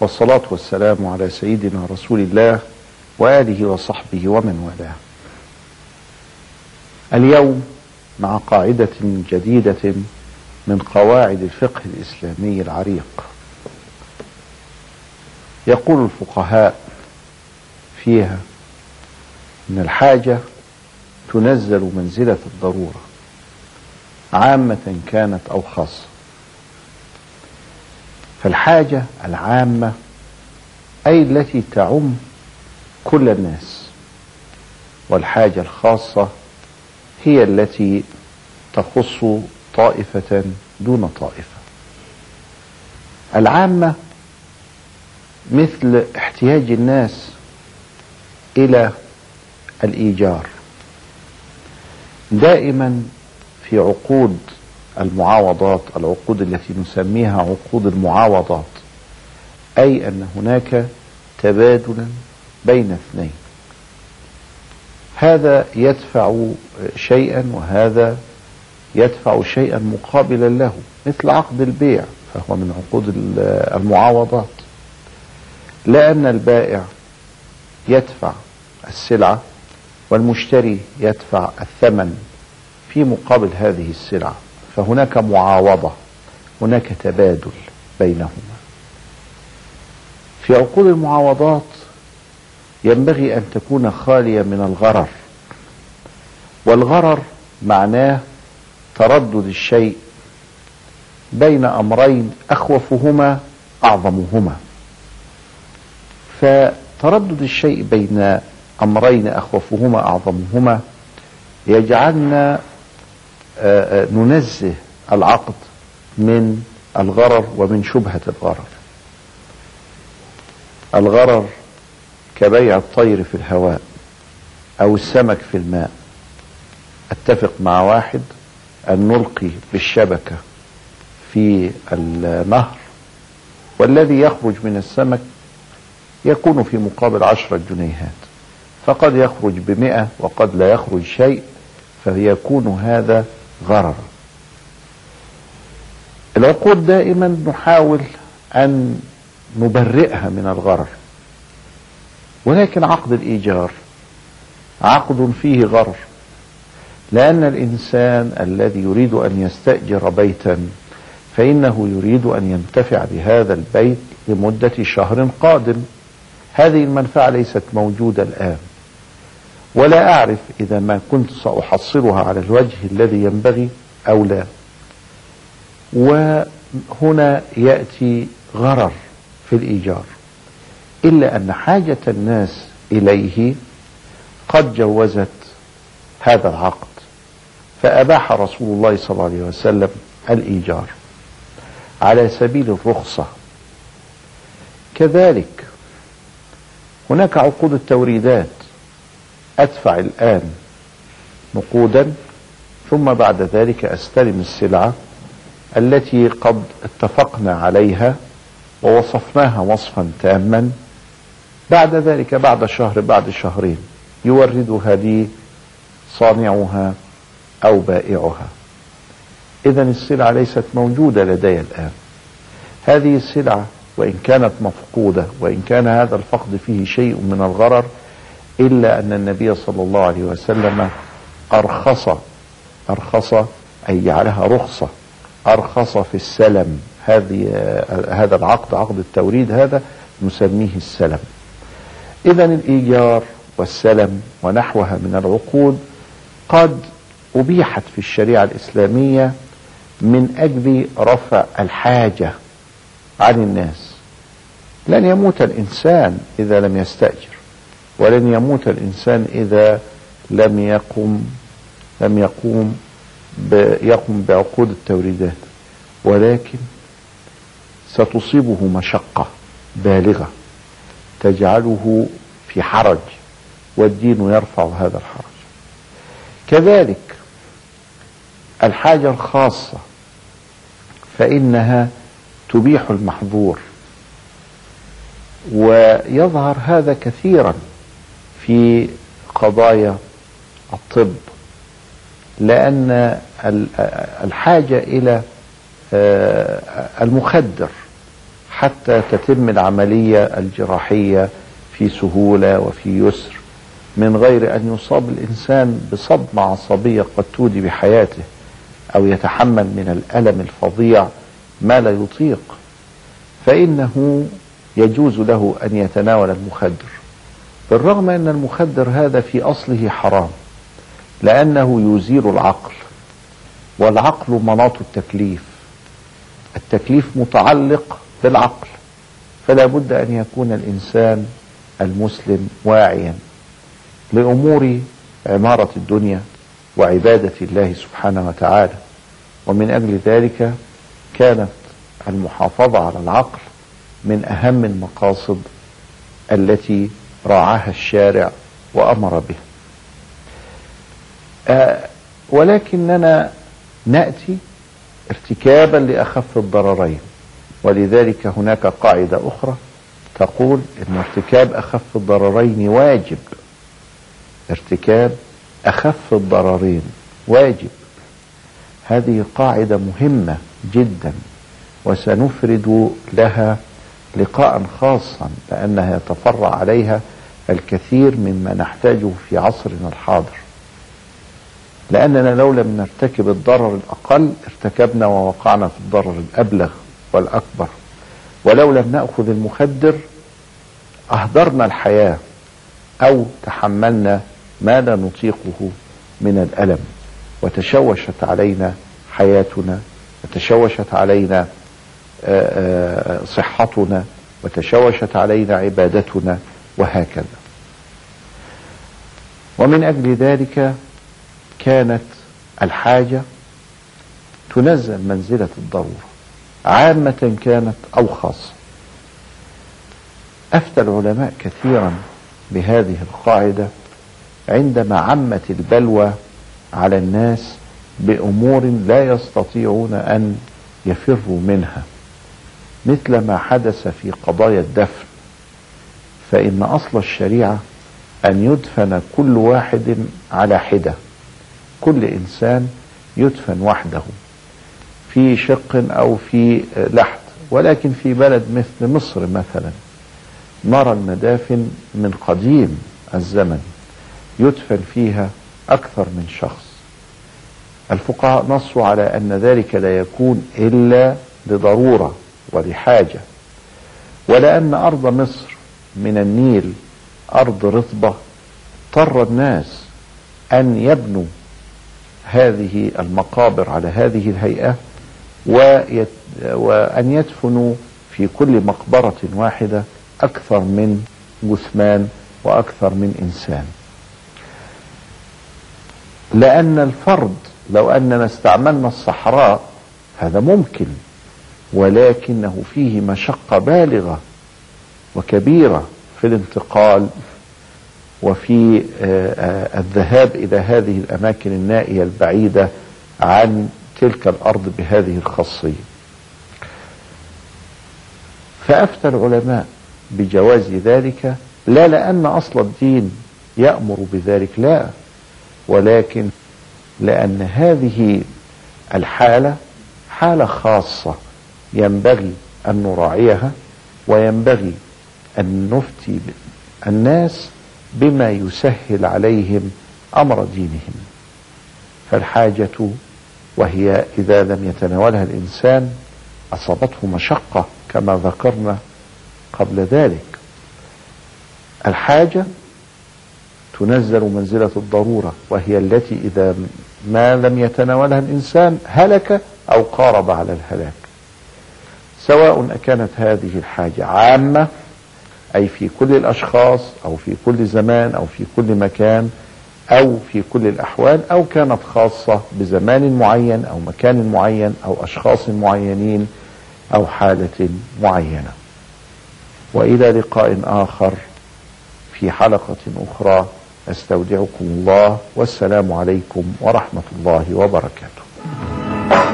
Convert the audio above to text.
والصلاة والسلام على سيدنا رسول الله وآله وصحبه ومن والاه. اليوم مع قاعدة جديدة من قواعد الفقه الإسلامي العريق. يقول الفقهاء فيها إن الحاجة تنزل منزلة الضرورة عامة كانت أو خاصة. فالحاجة العامة أي التي تعم كل الناس والحاجة الخاصة هي التي تخص طائفة دون طائفة. العامة مثل احتياج الناس إلى الإيجار. دائما في عقود المعاوضات العقود التي نسميها عقود المعاوضات أي أن هناك تبادلا بين اثنين. هذا يدفع شيئا وهذا يدفع شيئا مقابلا له مثل عقد البيع فهو من عقود المعاوضات. لأن البائع يدفع السلعة والمشتري يدفع الثمن في مقابل هذه السلعة. فهناك معاوضة هناك تبادل بينهما. في عقود المعاوضات ينبغي أن تكون خالية من الغرر والغرر معناه تردد الشيء بين أمرين أخوفهما أعظمهما. فتردد الشيء بين أمرين أخوفهما أعظمهما يجعلنا ننزه العقد من الغرر ومن شبهة الغرر. الغرر كبيع الطير في الهواء أو السمك في الماء. أتفق مع واحد أن نلقي بالشبكة في النهر والذي يخرج من السمك يكون في مقابل عشرة جنيهات. فقد يخرج بمئة وقد لا يخرج شيء فيكون هذا غررا العقود دائما نحاول أن نبرئها من الغرر ولكن عقد الإيجار عقد فيه غرر لأن الإنسان الذي يريد أن يستأجر بيتا فإنه يريد أن ينتفع بهذا البيت لمدة شهر قادم. هذه المنفعة ليست موجودة الآن. ولا أعرف إذا ما كنت سأحصلها على الوجه الذي ينبغي أو لا. وهنا يأتي غرر في الإيجار. إلا أن حاجة الناس إليه قد جوزت هذا العقد فأباح رسول الله صلى الله عليه وسلم الإيجار على سبيل الرخصة. كذلك هناك عقود التوريدات أدفع الآن نقودا ثم بعد ذلك أستلم السلعة التي قد اتفقنا عليها ووصفناها وصفا تاما. بعد ذلك بعد شهر بعد شهرين يوردها لي صانعها أو بائعها. اذا السلعة ليست موجودة لدي الآن. هذه السلعة وإن كانت مفقودة وإن كان هذا الفقد فيه شيء من الغرر إلا أن النبي صلى الله عليه وسلم أرخص أرخص أي جعلها رخصة أرخص في السلم. هذه هذا العقد عقد التوريد هذا نسميه السلم. إذا الإيجار والسلم ونحوها من العقود قد أبيحت في الشريعة الإسلامية من أجل رفع الحاجة عن الناس. لن يموت الإنسان إذا لم يستأجر. ولن يموت الإنسان إذا لم يقم لم يقوم يقوم بعقود التوريدات. ولكن ستصيبه مشقة بالغة تجعله في حرج والدين يرفع هذا الحرج. كذلك الحاجة الخاصة فإنها تبيح المحظور ويظهر هذا كثيرا في قضايا الطب لأن الحاجة إلى المخدر حتى تتم العملية الجراحية في سهولة وفي يسر من غير أن يصاب الإنسان بصدمة عصبية قد تودي بحياته أو يتحمل من الألم الفظيع ما لا يطيق فإنه يجوز له أن يتناول المخدر. بالرغم أن المخدر هذا في أصله حرام لأنه يزيل العقل والعقل مناط التكليف. التكليف متعلق بالعقل فلا بد أن يكون الإنسان المسلم واعيا لأمور عمارة الدنيا وعبادة الله سبحانه وتعالى. ومن أجل ذلك كانت المحافظة على العقل من أهم المقاصد التي راعاها الشارع وأمر بها آه ولكننا نأتي ارتكابا لأخف الضررين ولذلك هناك قاعدة أخرى تقول أن ارتكاب أخف الضررين واجب. ارتكاب أخف الضررين واجب. هذه قاعدة مهمة جدا وسنفرد لها لقاء خاصا لأنها يتفرع عليها الكثير مما نحتاجه في عصرنا الحاضر. لأننا لو لم نرتكب الضرر الأقل ارتكبنا ووقعنا في الضرر الأبلغ والأكبر. ولو لم نأخذ المخدر أهدرنا الحياة أو تحملنا ما لا نطيقه من الألم. وتشوشت علينا حياتنا وتشوشت علينا صحتنا وتشوشت علينا عبادتنا. وهكذا. ومن أجل ذلك كانت الحاجة تنزل منزلة الضرورة. عامة كانت أو خاصة أفتى العلماء كثيرا بهذه القاعدة عندما عمت البلوى على الناس بأمور لا يستطيعون أن يفروا منها مثل ما حدث في قضايا الدفن. فإن أصل الشريعة أن يدفن كل واحد على حدة. كل إنسان يدفن وحده في شق أو في لحد ولكن في بلد مثل مصر مثلا نرى المدافن من قديم الزمن يدفن فيها أكثر من شخص. الفقهاء نصوا على أن ذلك لا يكون إلا لضرورة ولحاجة ولأن أرض مصر من النيل أرض رطبة اضطر الناس أن يبنوا هذه المقابر على هذه الهيئة ويت وأن يدفنوا في كل مقبرة واحدة أكثر من جثمان وأكثر من إنسان. لأن الفرد لو أننا استعملنا الصحراء هذا ممكن ولكنه فيه مشقة بالغة. وكبيرة في الانتقال وفي الذهاب إلى هذه الأماكن النائية البعيدة عن تلك الأرض بهذه الخاصية. فأفتى العلماء بجواز ذلك لا لأن أصل الدين يأمر بذلك لا ولكن لأن هذه الحالة حالة خاصة ينبغي أن نراعيها وينبغي أن نفتي الناس بما يسهل عليهم أمر دينهم. فالحاجة وهي إذا لم يتناولها الإنسان أصابته مشقة كما ذكرنا قبل ذلك. الحاجة تنزل منزلة الضرورة وهي التي إذا ما لم يتناولها الإنسان هلك أو قارب على الهلاك. سواء أكانت هذه الحاجة عامة أي في كل الأشخاص أو في كل زمان أو في كل مكان أو في كل الأحوال أو كانت خاصة بزمان معين أو مكان معين أو أشخاص معينين أو حالة معينة. وإلى لقاء آخر في حلقة أخرى أستودعكم الله والسلام عليكم ورحمة الله وبركاته.